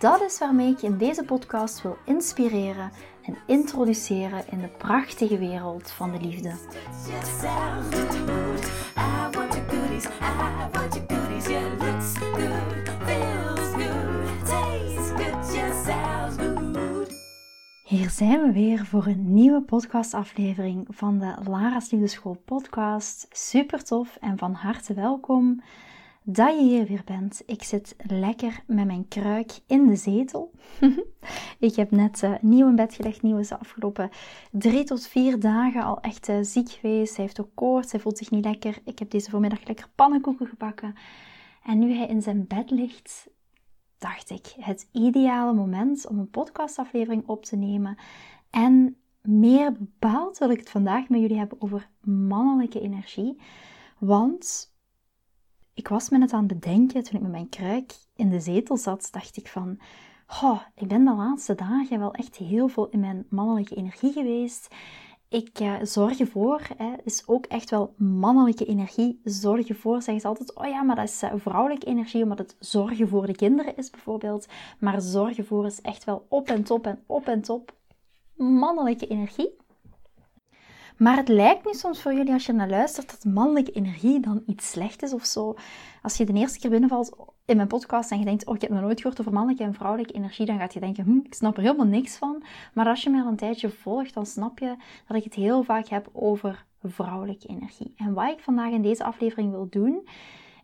Dat is waarmee ik je in deze podcast wil inspireren en introduceren in de prachtige wereld van de liefde. Hier zijn we weer voor een nieuwe podcastaflevering van de Lara's Liefdeschool podcast. Super tof en van harte welkom dat je hier weer bent. Ik zit lekker met mijn kruik in de zetel. ik heb net uh, nieuw in bed gelegd. Nieuw is de afgelopen drie tot vier dagen al echt uh, ziek geweest. Hij heeft ook koorts, hij voelt zich niet lekker. Ik heb deze voormiddag lekker pannenkoeken gebakken. En nu hij in zijn bed ligt, dacht ik het ideale moment om een podcastaflevering op te nemen. En meer bepaald wil ik het vandaag met jullie hebben over mannelijke energie. Want ik was me net aan het bedenken toen ik met mijn kruik in de zetel zat, dacht ik van, oh, ik ben de laatste dagen wel echt heel veel in mijn mannelijke energie geweest. Ik uh, zorg ervoor, hè, is ook echt wel mannelijke energie. Zorg ervoor, zeggen ze altijd, oh ja, maar dat is uh, vrouwelijke energie, omdat het zorgen voor de kinderen is bijvoorbeeld. Maar zorgen voor is echt wel op en top en op en top mannelijke energie. Maar het lijkt nu soms voor jullie als je naar luistert dat mannelijke energie dan iets slecht is of zo. Als je de eerste keer binnenvalt in mijn podcast en je denkt, oh ik heb nog nooit gehoord over mannelijke en vrouwelijke energie, dan gaat je denken, hm, ik snap er helemaal niks van. Maar als je mij al een tijdje volgt, dan snap je dat ik het heel vaak heb over vrouwelijke energie. En wat ik vandaag in deze aflevering wil doen,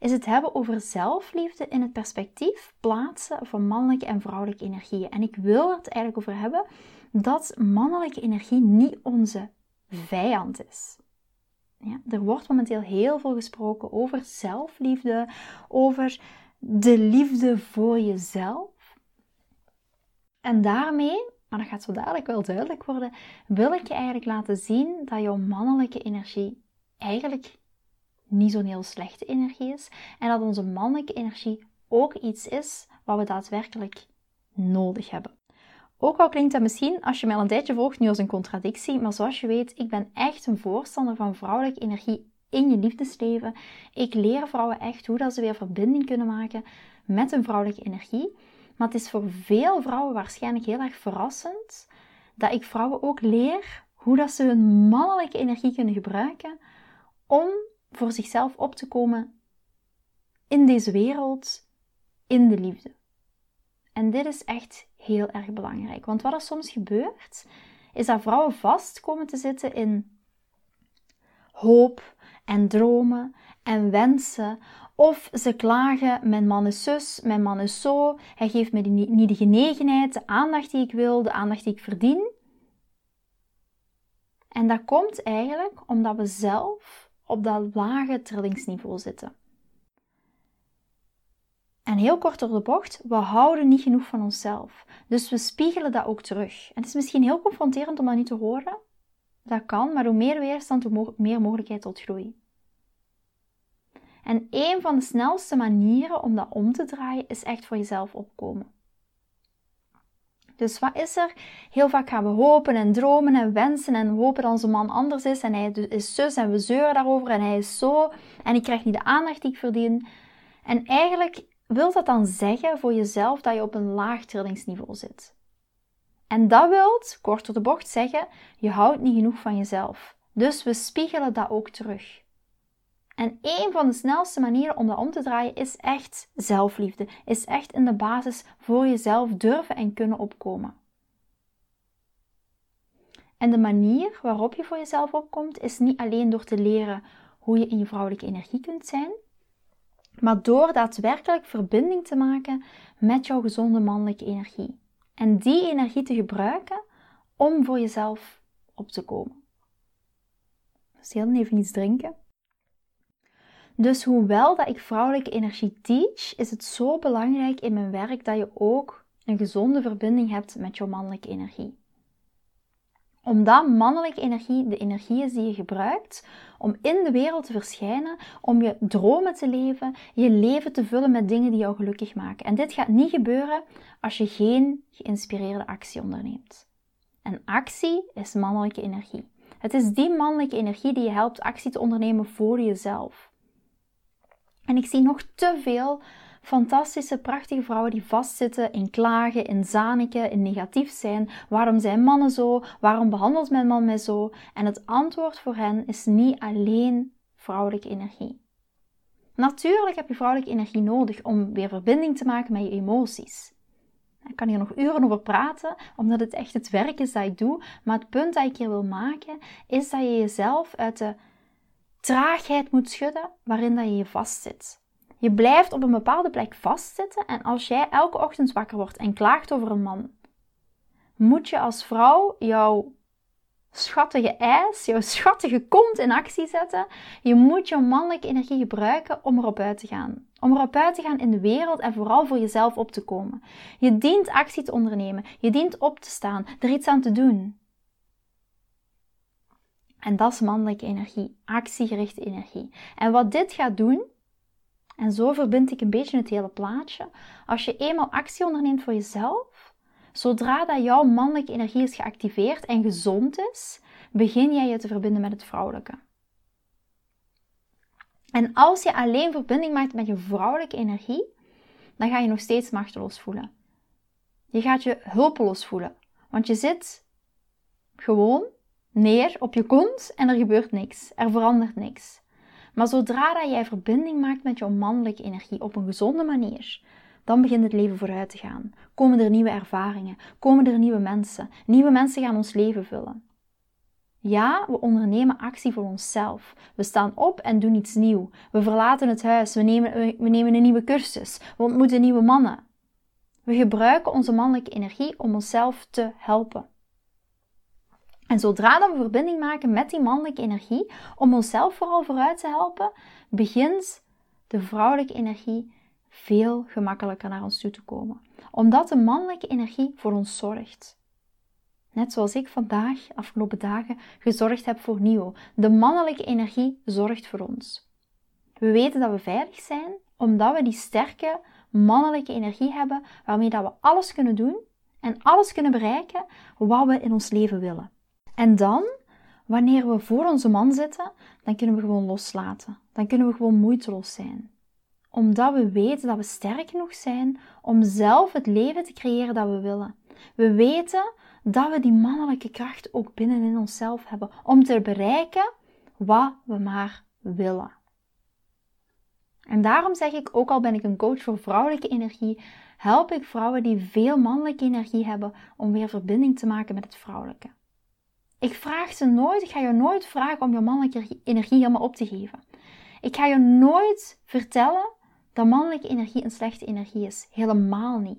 is het hebben over zelfliefde in het perspectief plaatsen van mannelijke en vrouwelijke energieën. En ik wil het eigenlijk over hebben dat mannelijke energie niet onze vijand is. Ja, er wordt momenteel heel veel gesproken over zelfliefde, over de liefde voor jezelf. En daarmee, maar dat gaat zo dadelijk wel duidelijk worden, wil ik je eigenlijk laten zien dat jouw mannelijke energie eigenlijk niet zo'n heel slechte energie is. En dat onze mannelijke energie ook iets is wat we daadwerkelijk nodig hebben. Ook al klinkt dat misschien, als je mij al een tijdje volgt, nu als een contradictie, maar zoals je weet, ik ben echt een voorstander van vrouwelijke energie in je liefdesleven. Ik leer vrouwen echt hoe dat ze weer verbinding kunnen maken met hun vrouwelijke energie. Maar het is voor veel vrouwen waarschijnlijk heel erg verrassend dat ik vrouwen ook leer hoe dat ze hun mannelijke energie kunnen gebruiken om voor zichzelf op te komen in deze wereld, in de liefde. En dit is echt heel erg belangrijk. Want wat er soms gebeurt, is dat vrouwen vast komen te zitten in hoop en dromen en wensen. Of ze klagen, mijn man is zus, mijn man is zo, hij geeft me niet de genegenheid, de aandacht die ik wil, de aandacht die ik verdien. En dat komt eigenlijk omdat we zelf op dat lage trillingsniveau zitten. En heel kort door de bocht, we houden niet genoeg van onszelf. Dus we spiegelen dat ook terug. En het is misschien heel confronterend om dat niet te horen. Dat kan, maar hoe meer weerstand, hoe meer mogelijkheid tot groei. En een van de snelste manieren om dat om te draaien is echt voor jezelf opkomen. Dus wat is er? Heel vaak gaan we hopen en dromen en wensen en hopen dat onze man anders is en hij is zus en we zeuren daarover en hij is zo en ik krijg niet de aandacht die ik verdien. En eigenlijk wil dat dan zeggen voor jezelf dat je op een laag trillingsniveau zit? En dat wilt, kort door de bocht, zeggen, je houdt niet genoeg van jezelf. Dus we spiegelen dat ook terug. En een van de snelste manieren om dat om te draaien is echt zelfliefde. Is echt in de basis voor jezelf durven en kunnen opkomen. En de manier waarop je voor jezelf opkomt is niet alleen door te leren hoe je in je vrouwelijke energie kunt zijn, maar door daadwerkelijk verbinding te maken met jouw gezonde mannelijke energie. En die energie te gebruiken om voor jezelf op te komen. Dus heel even iets drinken. Dus hoewel dat ik vrouwelijke energie teach, is het zo belangrijk in mijn werk dat je ook een gezonde verbinding hebt met jouw mannelijke energie. Omdat mannelijke energie de energie is die je gebruikt om in de wereld te verschijnen, om je dromen te leven, je leven te vullen met dingen die jou gelukkig maken. En dit gaat niet gebeuren als je geen geïnspireerde actie onderneemt. En actie is mannelijke energie. Het is die mannelijke energie die je helpt actie te ondernemen voor jezelf. En ik zie nog te veel fantastische, prachtige vrouwen die vastzitten in klagen, in zaniken, in negatief zijn. Waarom zijn mannen zo? Waarom behandelt mijn man mij zo? En het antwoord voor hen is niet alleen vrouwelijke energie. Natuurlijk heb je vrouwelijke energie nodig om weer verbinding te maken met je emoties. Ik kan hier nog uren over praten, omdat het echt het werk is dat ik doe. Maar het punt dat ik hier wil maken, is dat je jezelf uit de traagheid moet schudden waarin dat je je vastzit. Je blijft op een bepaalde plek vastzitten en als jij elke ochtend wakker wordt en klaagt over een man, moet je als vrouw jouw schattige ijs, jouw schattige kont in actie zetten. Je moet jouw mannelijke energie gebruiken om erop uit te gaan. Om erop uit te gaan in de wereld en vooral voor jezelf op te komen. Je dient actie te ondernemen. Je dient op te staan, er iets aan te doen. En dat is mannelijke energie, actiegerichte energie. En wat dit gaat doen, en zo verbind ik een beetje het hele plaatje. Als je eenmaal actie onderneemt voor jezelf, zodra dat jouw mannelijke energie is geactiveerd en gezond is, begin jij je te verbinden met het vrouwelijke. En als je alleen verbinding maakt met je vrouwelijke energie, dan ga je nog steeds machteloos voelen. Je gaat je hulpeloos voelen, want je zit gewoon neer op je kont en er gebeurt niks. Er verandert niks. Maar zodra dat jij verbinding maakt met jouw mannelijke energie op een gezonde manier, dan begint het leven vooruit te gaan. Komen er nieuwe ervaringen, komen er nieuwe mensen. Nieuwe mensen gaan ons leven vullen. Ja, we ondernemen actie voor onszelf. We staan op en doen iets nieuw. We verlaten het huis, we nemen, we nemen een nieuwe cursus, we ontmoeten nieuwe mannen. We gebruiken onze mannelijke energie om onszelf te helpen. En zodra we verbinding maken met die mannelijke energie, om onszelf vooral vooruit te helpen, begint de vrouwelijke energie veel gemakkelijker naar ons toe te komen. Omdat de mannelijke energie voor ons zorgt. Net zoals ik vandaag, afgelopen dagen, gezorgd heb voor Nio. De mannelijke energie zorgt voor ons. We weten dat we veilig zijn, omdat we die sterke mannelijke energie hebben, waarmee dat we alles kunnen doen en alles kunnen bereiken wat we in ons leven willen. En dan, wanneer we voor onze man zitten, dan kunnen we gewoon loslaten. Dan kunnen we gewoon moeiteloos zijn. Omdat we weten dat we sterk genoeg zijn om zelf het leven te creëren dat we willen. We weten dat we die mannelijke kracht ook binnenin onszelf hebben om te bereiken wat we maar willen. En daarom zeg ik, ook al ben ik een coach voor vrouwelijke energie, help ik vrouwen die veel mannelijke energie hebben om weer verbinding te maken met het vrouwelijke. Ik vraag ze nooit, ik ga je nooit vragen om je mannelijke energie helemaal op te geven. Ik ga je nooit vertellen dat mannelijke energie een slechte energie is. Helemaal niet.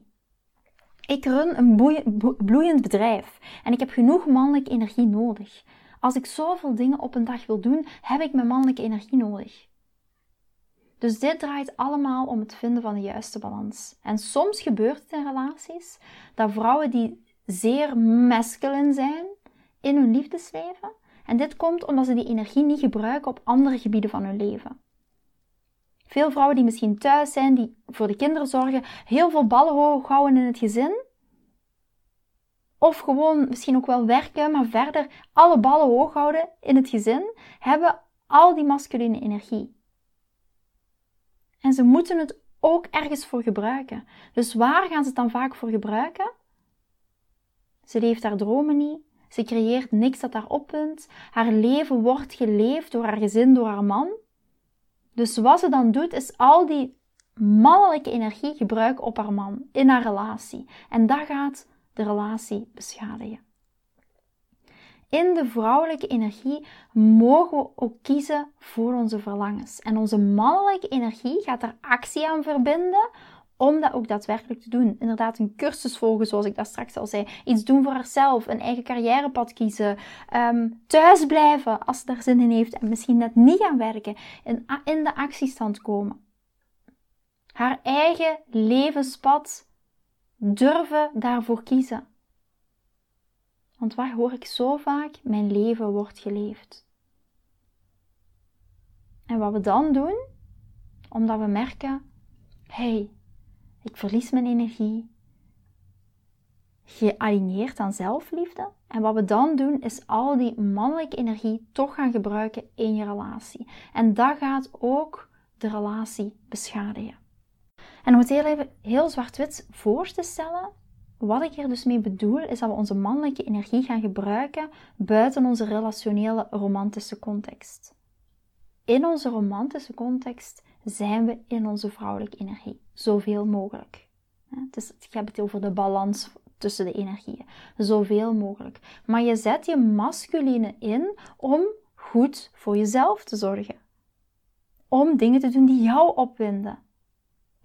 Ik run een bloeiend bedrijf en ik heb genoeg mannelijke energie nodig. Als ik zoveel dingen op een dag wil doen, heb ik mijn mannelijke energie nodig. Dus dit draait allemaal om het vinden van de juiste balans. En soms gebeurt het in relaties dat vrouwen die zeer masculine zijn, in hun liefdesleven. En dit komt omdat ze die energie niet gebruiken op andere gebieden van hun leven. Veel vrouwen die misschien thuis zijn, die voor de kinderen zorgen, heel veel ballen hoog houden in het gezin. Of gewoon misschien ook wel werken, maar verder alle ballen hoog houden in het gezin, hebben al die masculine energie. En ze moeten het ook ergens voor gebruiken. Dus waar gaan ze het dan vaak voor gebruiken? Ze leeft haar dromen niet. Ze creëert niks dat haar oppunt. Haar leven wordt geleefd door haar gezin, door haar man. Dus wat ze dan doet, is al die mannelijke energie gebruiken op haar man in haar relatie. En dat gaat de relatie beschadigen. In de vrouwelijke energie mogen we ook kiezen voor onze verlangens. En onze mannelijke energie gaat er actie aan verbinden om dat ook daadwerkelijk te doen. Inderdaad, een cursus volgen, zoals ik dat straks al zei. Iets doen voor haarzelf, een eigen carrièrepad kiezen. Um, thuis blijven als ze daar zin in heeft en misschien net niet gaan werken. In, in de actiestand komen. Haar eigen levenspad durven daarvoor kiezen. Want waar hoor ik zo vaak? Mijn leven wordt geleefd. En wat we dan doen, omdat we merken: hé, hey, ik verlies mijn energie, gealigneerd aan zelfliefde. En wat we dan doen, is al die mannelijke energie toch gaan gebruiken in je relatie. En dat gaat ook de relatie beschadigen. En om het heel even heel zwart-wit voor te stellen, wat ik hier dus mee bedoel, is dat we onze mannelijke energie gaan gebruiken buiten onze relationele romantische context. In onze romantische context zijn we in onze vrouwelijke energie, zoveel mogelijk. Het, is, ik heb het over de balans tussen de energieën, zoveel mogelijk. Maar je zet je masculine in om goed voor jezelf te zorgen. Om dingen te doen die jou opwinden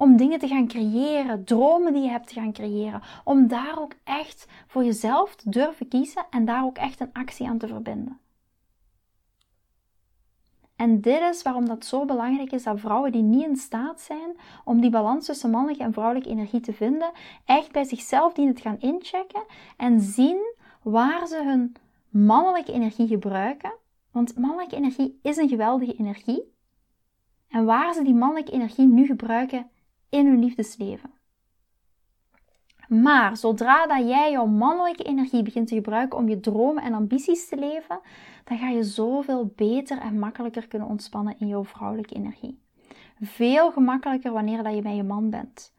om dingen te gaan creëren, dromen die je hebt te gaan creëren. Om daar ook echt voor jezelf te durven kiezen en daar ook echt een actie aan te verbinden. En dit is waarom dat zo belangrijk is dat vrouwen die niet in staat zijn om die balans tussen mannelijke en vrouwelijke energie te vinden, echt bij zichzelf dienen te gaan inchecken en zien waar ze hun mannelijke energie gebruiken. Want mannelijke energie is een geweldige energie. En waar ze die mannelijke energie nu gebruiken in hun liefdesleven. Maar zodra dat jij jouw mannelijke energie begint te gebruiken om je dromen en ambities te leven, dan ga je zoveel beter en makkelijker kunnen ontspannen in jouw vrouwelijke energie. Veel gemakkelijker wanneer dat je bij je man bent.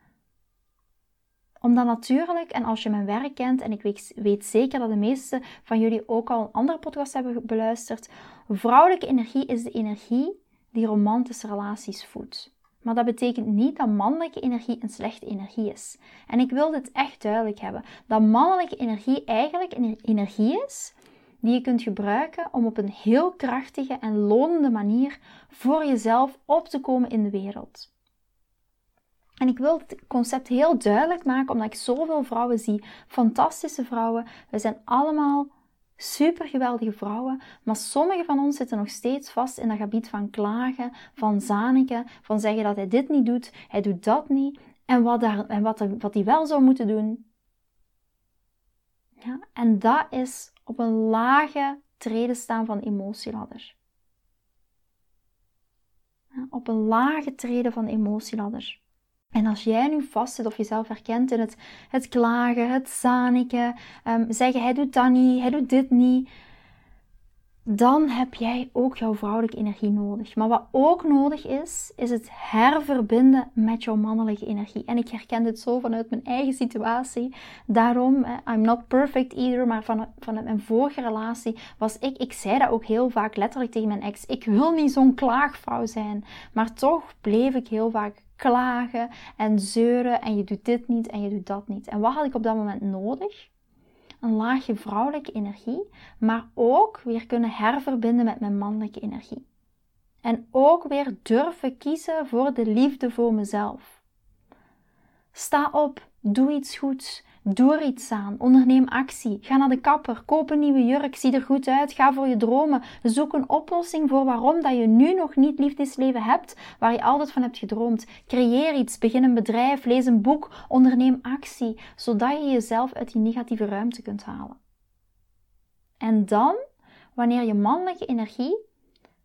Omdat natuurlijk, en als je mijn werk kent, en ik weet, zeker dat de meeste van jullie ook al een andere podcast hebben beluisterd, vrouwelijke energie is de energie die romantische relaties voedt. Maar dat betekent niet dat mannelijke energie een slechte energie is. En ik wil dit echt duidelijk hebben. Dat mannelijke energie eigenlijk een energie is die je kunt gebruiken om op een heel krachtige en lonende manier voor jezelf op te komen in de wereld. En ik wil het concept heel duidelijk maken, omdat ik zoveel vrouwen zie. Fantastische vrouwen. We zijn allemaal super geweldige vrouwen, maar sommige van ons zitten nog steeds vast in dat gebied van klagen, van zaniken, van zeggen dat hij dit niet doet, hij doet dat niet, en wat, daar, en wat, wat hij wel zou moeten doen. Ja, en dat is op een lage treden staan van emotieladder. Op een lage treden van emotieladder. En als jij nu vastzit of jezelf herkent in het, het klagen, het zaniken, um, zeggen hij doet dat niet, hij doet dit niet, dan heb jij ook jouw vrouwelijke energie nodig. Maar wat ook nodig is, is het herverbinden met jouw mannelijke energie. En ik herken dit zo vanuit mijn eigen situatie. Daarom, I'm not perfect either, maar van, vanuit mijn vorige relatie was ik, ik zei dat ook heel vaak letterlijk tegen mijn ex, ik wil niet zo'n klaagvrouw zijn. Maar toch bleef ik heel vaak klagen en zeuren en je doet dit niet en je doet dat niet. En wat had ik op dat moment nodig? Een laagje vrouwelijke energie, maar ook weer kunnen herverbinden met mijn mannelijke energie. En ook weer durven kiezen voor de liefde voor mezelf. Sta op, doe iets goeds, Doe er iets aan. Onderneem actie. Ga naar de kapper. Koop een nieuwe jurk. Zie er goed uit. Ga voor je dromen. Zoek een oplossing voor waarom dat je nu nog niet liefdesleven hebt waar je altijd van hebt gedroomd. Creëer iets. Begin een bedrijf. Lees een boek. Onderneem actie. Zodat je jezelf uit die negatieve ruimte kunt halen. En dan, wanneer je mannelijke energie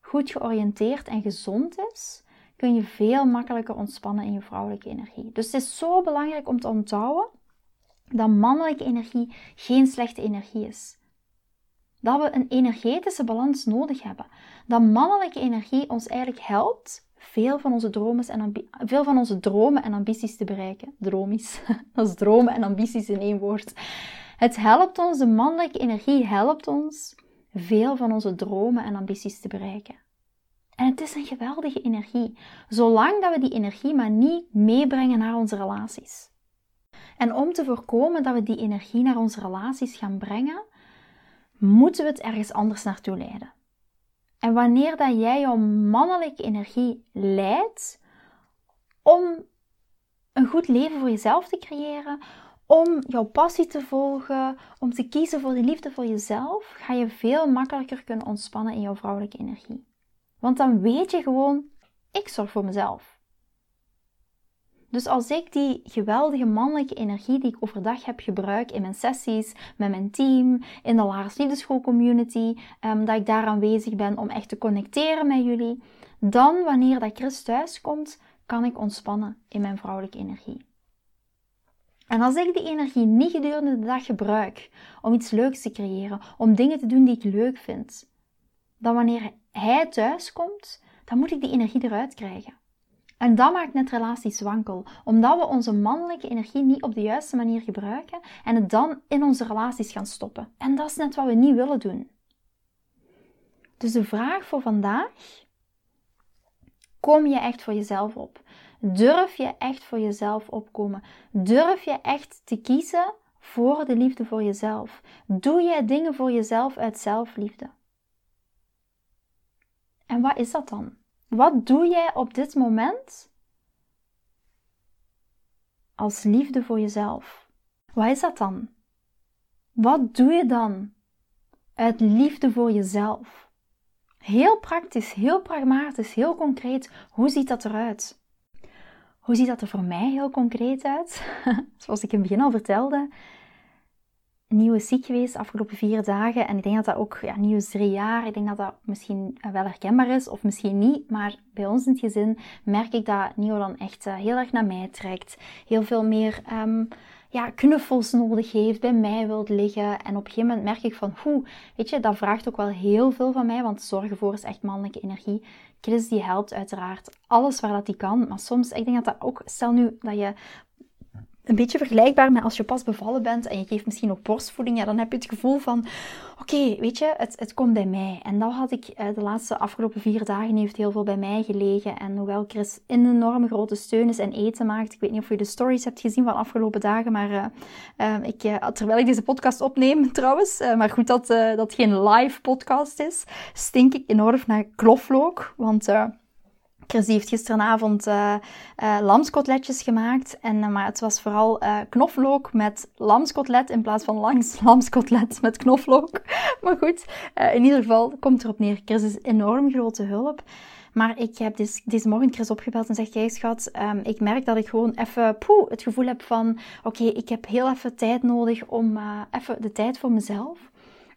goed georiënteerd en gezond is, kun je veel makkelijker ontspannen in je vrouwelijke energie. Dus het is zo belangrijk om te onthouden dat mannelijke energie geen slechte energie is. Dat we een energetische balans nodig hebben. Dat mannelijke energie ons eigenlijk helpt veel van onze dromen en, veel van onze dromen en ambities te bereiken. Dromies. Dat is dromen en ambities in één woord. Het helpt ons, de mannelijke energie helpt ons veel van onze dromen en ambities te bereiken. En het is een geweldige energie, zolang dat we die energie maar niet meebrengen naar onze relaties. En om te voorkomen dat we die energie naar onze relaties gaan brengen, moeten we het ergens anders naartoe leiden. En wanneer dat jij jouw mannelijke energie leidt om een goed leven voor jezelf te creëren, om jouw passie te volgen, om te kiezen voor de liefde voor jezelf, ga je veel makkelijker kunnen ontspannen in jouw vrouwelijke energie. Want dan weet je gewoon, ik zorg voor mezelf. Dus als ik die geweldige mannelijke energie die ik overdag heb gebruik in mijn sessies, met mijn team, in de Lars Liefdeschool community, um, dat ik daar aanwezig ben om echt te connecteren met jullie, dan wanneer dat Chris thuis komt, kan ik ontspannen in mijn vrouwelijke energie. En als ik die energie niet gedurende de dag gebruik om iets leuks te creëren, om dingen te doen die ik leuk vind, dan wanneer hij thuis komt, dan moet ik die energie eruit krijgen. En dat maakt net relaties wankel, omdat we onze mannelijke energie niet op de juiste manier gebruiken en het dan in onze relaties gaan stoppen. En dat is net wat we niet willen doen. Dus de vraag voor vandaag: kom je echt voor jezelf op? Durf je echt voor jezelf opkomen? Durf je echt te kiezen voor de liefde voor jezelf? Doe je dingen voor jezelf uit zelfliefde? En wat is dat dan? Wat doe jij op dit moment als liefde voor jezelf? Wat is dat dan? Wat doe je dan uit liefde voor jezelf? Heel praktisch, heel pragmatisch, heel concreet. Hoe ziet dat eruit? Hoe ziet dat er voor mij heel concreet uit? Zoals ik in het begin al vertelde, nieuw ziek geweest de afgelopen vier dagen. En ik denk dat dat ook, ja, nieuw is drie jaar. Ik denk dat dat misschien wel herkenbaar is of misschien niet. Maar bij ons in het gezin merk ik dat Nieuw dan echt eh, heel erg naar mij trekt. Heel veel meer um, ja, knuffels nodig heeft, bij mij wilt liggen. En op een gegeven moment merk ik van, hoe, weet je, dat vraagt ook wel heel veel van mij. Want zorgen voor is echt mannelijke energie. Chris die helpt uiteraard alles waar dat hij kan. Maar soms, ik denk dat dat ook, stel nu dat je een beetje vergelijkbaar met als je pas bevallen bent en je geeft misschien ook borstvoeding. Ja, dan heb je het gevoel van, oké, weet je, het, het komt bij mij. En dat had ik eh, de laatste afgelopen vier dagen heeft heel veel bij mij gelegen. En hoewel Chris een enorme grote steun is en eten maakt. Ik weet niet of je de stories hebt gezien van de afgelopen dagen. Maar uh, ik, uh, terwijl ik deze podcast opneem trouwens. maar goed dat dat geen live podcast is. Stink ik enorm naar kloflook. Want Chris heeft gisteravond uh, lamskotletjes gemaakt. En, uh, maar het was vooral knoflook met lamskotlet in plaats van langs lamskotlet met knoflook. maar goed, in ieder geval komt erop neer. Chris is enorm grote hulp. Maar ik heb deze, deze morgen Chris opgebeld en zegt: Jij schat, um, ik merk dat ik gewoon even poeh, het gevoel heb van: Oké, ik heb heel even tijd nodig om even de tijd voor mezelf.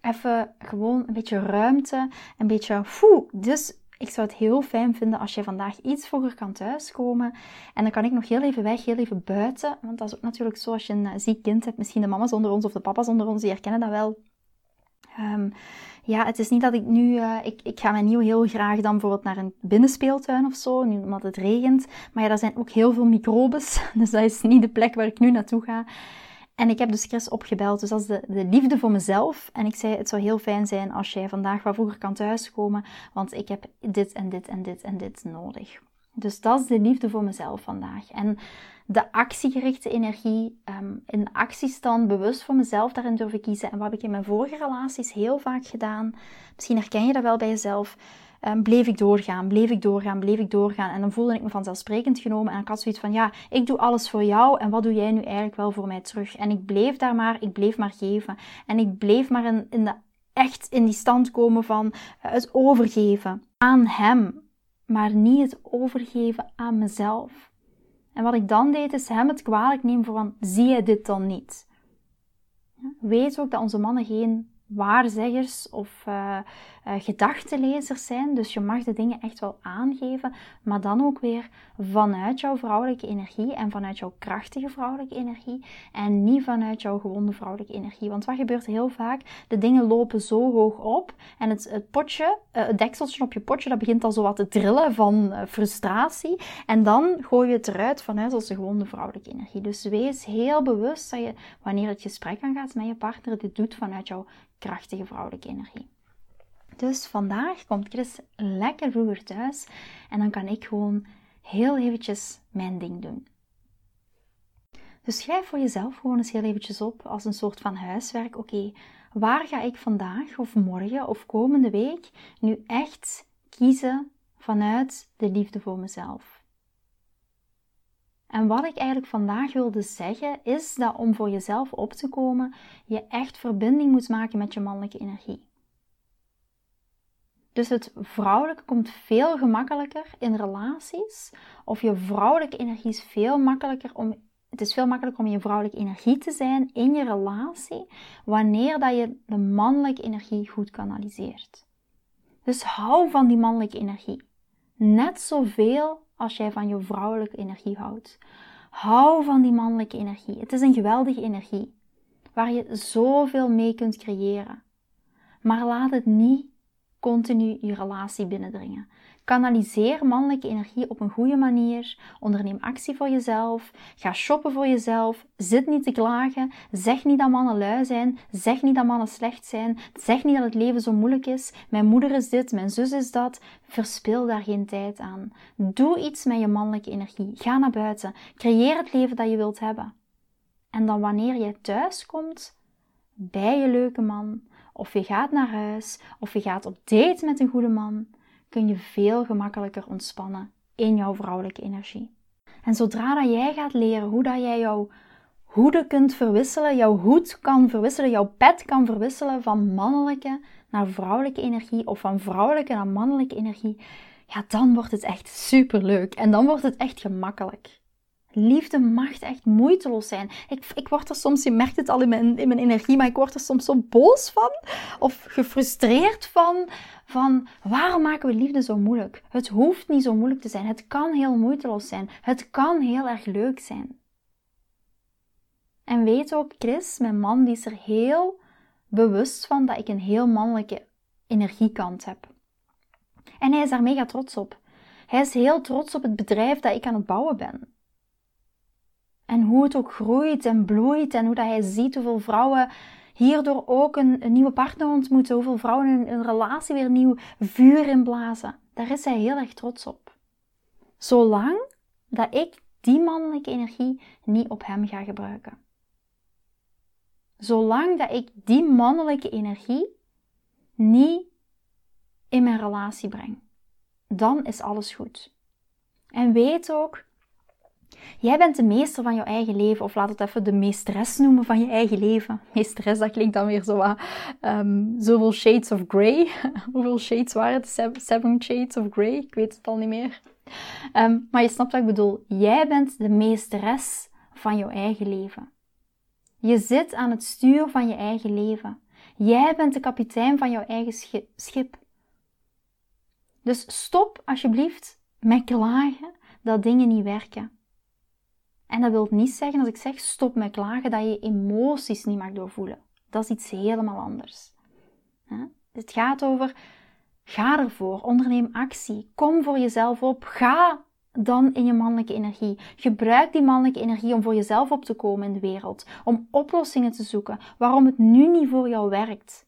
Even gewoon een beetje ruimte, een beetje. Dus ik zou het heel fijn vinden als je vandaag iets vroeger kan thuiskomen. En dan kan ik nog heel even weg, heel even buiten. Want dat is ook natuurlijk zo als je een ziek kind hebt. Misschien de mama's onder ons of de papa's onder ons, die herkennen dat wel. Ehm, ja, het is niet dat ik nu... Uh, ik, ik ga mijn nieuw heel graag dan bijvoorbeeld naar een binnenspeeltuin of zo, nu omdat het regent. Maar ja, daar zijn ook heel veel microbes. Dus dat is niet de plek waar ik nu naartoe ga. En ik heb dus Chris opgebeld. Dus dat is de, de liefde voor mezelf. En ik zei, het zou heel fijn zijn als jij vandaag wat vroeger kan thuiskomen. Want ik heb dit en dit en dit en dit nodig. Dus dat is de liefde voor mezelf vandaag. En de actiegerichte energie, in actiestand, bewust voor mezelf daarin durven kiezen. En wat heb ik in mijn vorige relaties heel vaak gedaan. Misschien herken je dat wel bij jezelf um, bleef ik doorgaan, bleef ik doorgaan, bleef ik doorgaan. En dan voelde ik me vanzelfsprekend genomen. En ik had zoiets van, ja, ik doe alles voor jou. En wat doe jij nu eigenlijk wel voor mij terug? En ik bleef daar maar, ik bleef maar geven. En ik bleef maar in, de, echt in die stand komen van het overgeven aan hem. Maar niet het overgeven aan mezelf. En wat ik dan deed, is hem het kwalijk nemen voor van, zie je dit dan niet? Weet ook dat onze mannen geen waarzeggers of uh, uh, gedachtenlezers zijn. Dus je mag de dingen echt wel aangeven, maar dan ook weer vanuit jouw vrouwelijke energie en vanuit jouw krachtige vrouwelijke energie en niet vanuit jouw gewonde vrouwelijke energie. Want wat gebeurt heel vaak? De dingen lopen zo hoog op en het, potje, uh, het dekseltje op je potje, dat begint al zo wat te trillen van frustratie. En dan gooi je het eruit vanuit onze gewonde vrouwelijke energie. Dus wees heel bewust dat je, wanneer het gesprek aangaat met je partner, dit doet vanuit jouw krachtige vrouwelijke energie. Dus vandaag komt Chris lekker vroeger thuis en dan kan ik gewoon heel eventjes mijn ding doen. Dus schrijf voor jezelf gewoon eens heel eventjes op als een soort van huiswerk. Oké, waar ga ik vandaag of morgen of komende week nu echt kiezen vanuit de liefde voor mezelf? En wat ik eigenlijk vandaag wilde zeggen, is dat om voor jezelf op te komen, je echt verbinding moet maken met je mannelijke energie. Dus het vrouwelijke komt veel gemakkelijker in relaties. Of je vrouwelijke energie is veel makkelijker om. Het is veel makkelijker om je vrouwelijke energie te zijn in je relatie wanneer dat je de mannelijke energie goed kanaliseert. Dus hou van die mannelijke energie. Net zoveel als jij van je vrouwelijke energie houdt. Hou van die mannelijke energie. Het is een geweldige energie waar je zoveel mee kunt creëren. Maar laat het niet continu je relatie binnendringen. Kanaliseer mannelijke energie op een goede manier. Onderneem actie voor jezelf. Ga shoppen voor jezelf. Zit niet te klagen. Zeg niet dat mannen lui zijn. Zeg niet dat mannen slecht zijn. Zeg niet dat het leven zo moeilijk is. Mijn moeder is dit, mijn zus is dat. Verspil daar geen tijd aan. Doe iets met je mannelijke energie. Ga naar buiten. Creëer het leven dat je wilt hebben. En dan wanneer je thuis komt bij je leuke man, of je gaat naar huis, of je gaat op date met een goede man, kun je veel gemakkelijker ontspannen in jouw vrouwelijke energie. En zodra dat jij gaat leren hoe dat jij jouw hoeden kunt verwisselen, jouw hoed kan verwisselen, jouw pet kan verwisselen van mannelijke naar vrouwelijke energie of van vrouwelijke naar mannelijke energie, ja, dan wordt het echt super leuk en dan wordt het echt gemakkelijk. Liefde mag echt moeiteloos zijn. Ik, ik word er soms, je merkt het al in mijn, in mijn energie, maar ik word er soms zo boos van of gefrustreerd van. Van waarom maken we liefde zo moeilijk? Het hoeft niet zo moeilijk te zijn. Het kan heel moeiteloos zijn. Het kan heel erg leuk zijn. En weet ook, Chris, mijn man, die is er heel bewust van dat ik een heel mannelijke energiekant heb. En hij is daar mega trots op. Hij is heel trots op het bedrijf dat ik aan het bouwen ben. En hoe het ook groeit en bloeit en hoe dat hij ziet hoeveel vrouwen hierdoor ook een, nieuwe partner ontmoeten, hoeveel vrouwen een, een relatie weer nieuw vuur inblazen. Daar is hij heel erg trots op. Zolang dat ik die mannelijke energie niet op hem ga gebruiken. Zolang dat ik die mannelijke energie niet in mijn relatie breng, dan is alles goed. En weet ook Jij bent de meester van jouw eigen leven, of laat het even de meesteres noemen van je eigen leven. Meesteres, dat klinkt dan weer zo wat, um, zoveel shades of grey. Hoeveel shades waren het? Seven shades of grey? Ik weet het al niet meer. Ehm, maar je snapt wat ik bedoel. Jij bent de meesteres van jouw eigen leven. Je zit aan het stuur van je eigen leven. Jij bent de kapitein van jouw eigen schip. Dus stop alsjeblieft met klagen dat dingen niet werken. En dat wil niet zeggen als ik zeg stop met klagen dat je emoties niet mag doorvoelen. Dat is iets helemaal anders. Het gaat over ga ervoor, onderneem actie, kom voor jezelf op, ga dan in je mannelijke energie. Gebruik die mannelijke energie om voor jezelf op te komen in de wereld, om oplossingen te zoeken waarom het nu niet voor jou werkt.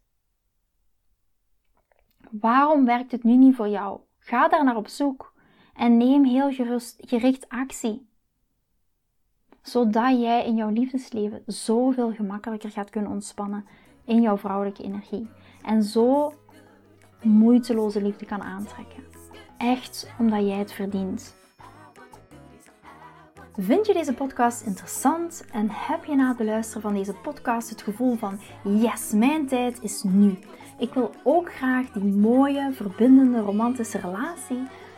Waarom werkt het nu niet voor jou? Ga daar naar op zoek en neem heel gerust, gericht actie zodat jij in jouw liefdesleven zoveel gemakkelijker gaat kunnen ontspannen in jouw vrouwelijke energie. En zo moeiteloze liefde kan aantrekken. Echt omdat jij het verdient. Vind je deze podcast interessant en heb je na het beluisteren van deze podcast het gevoel van yes, mijn tijd is nu. Ik wil ook graag die mooie, verbindende, romantische relatie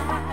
Ah.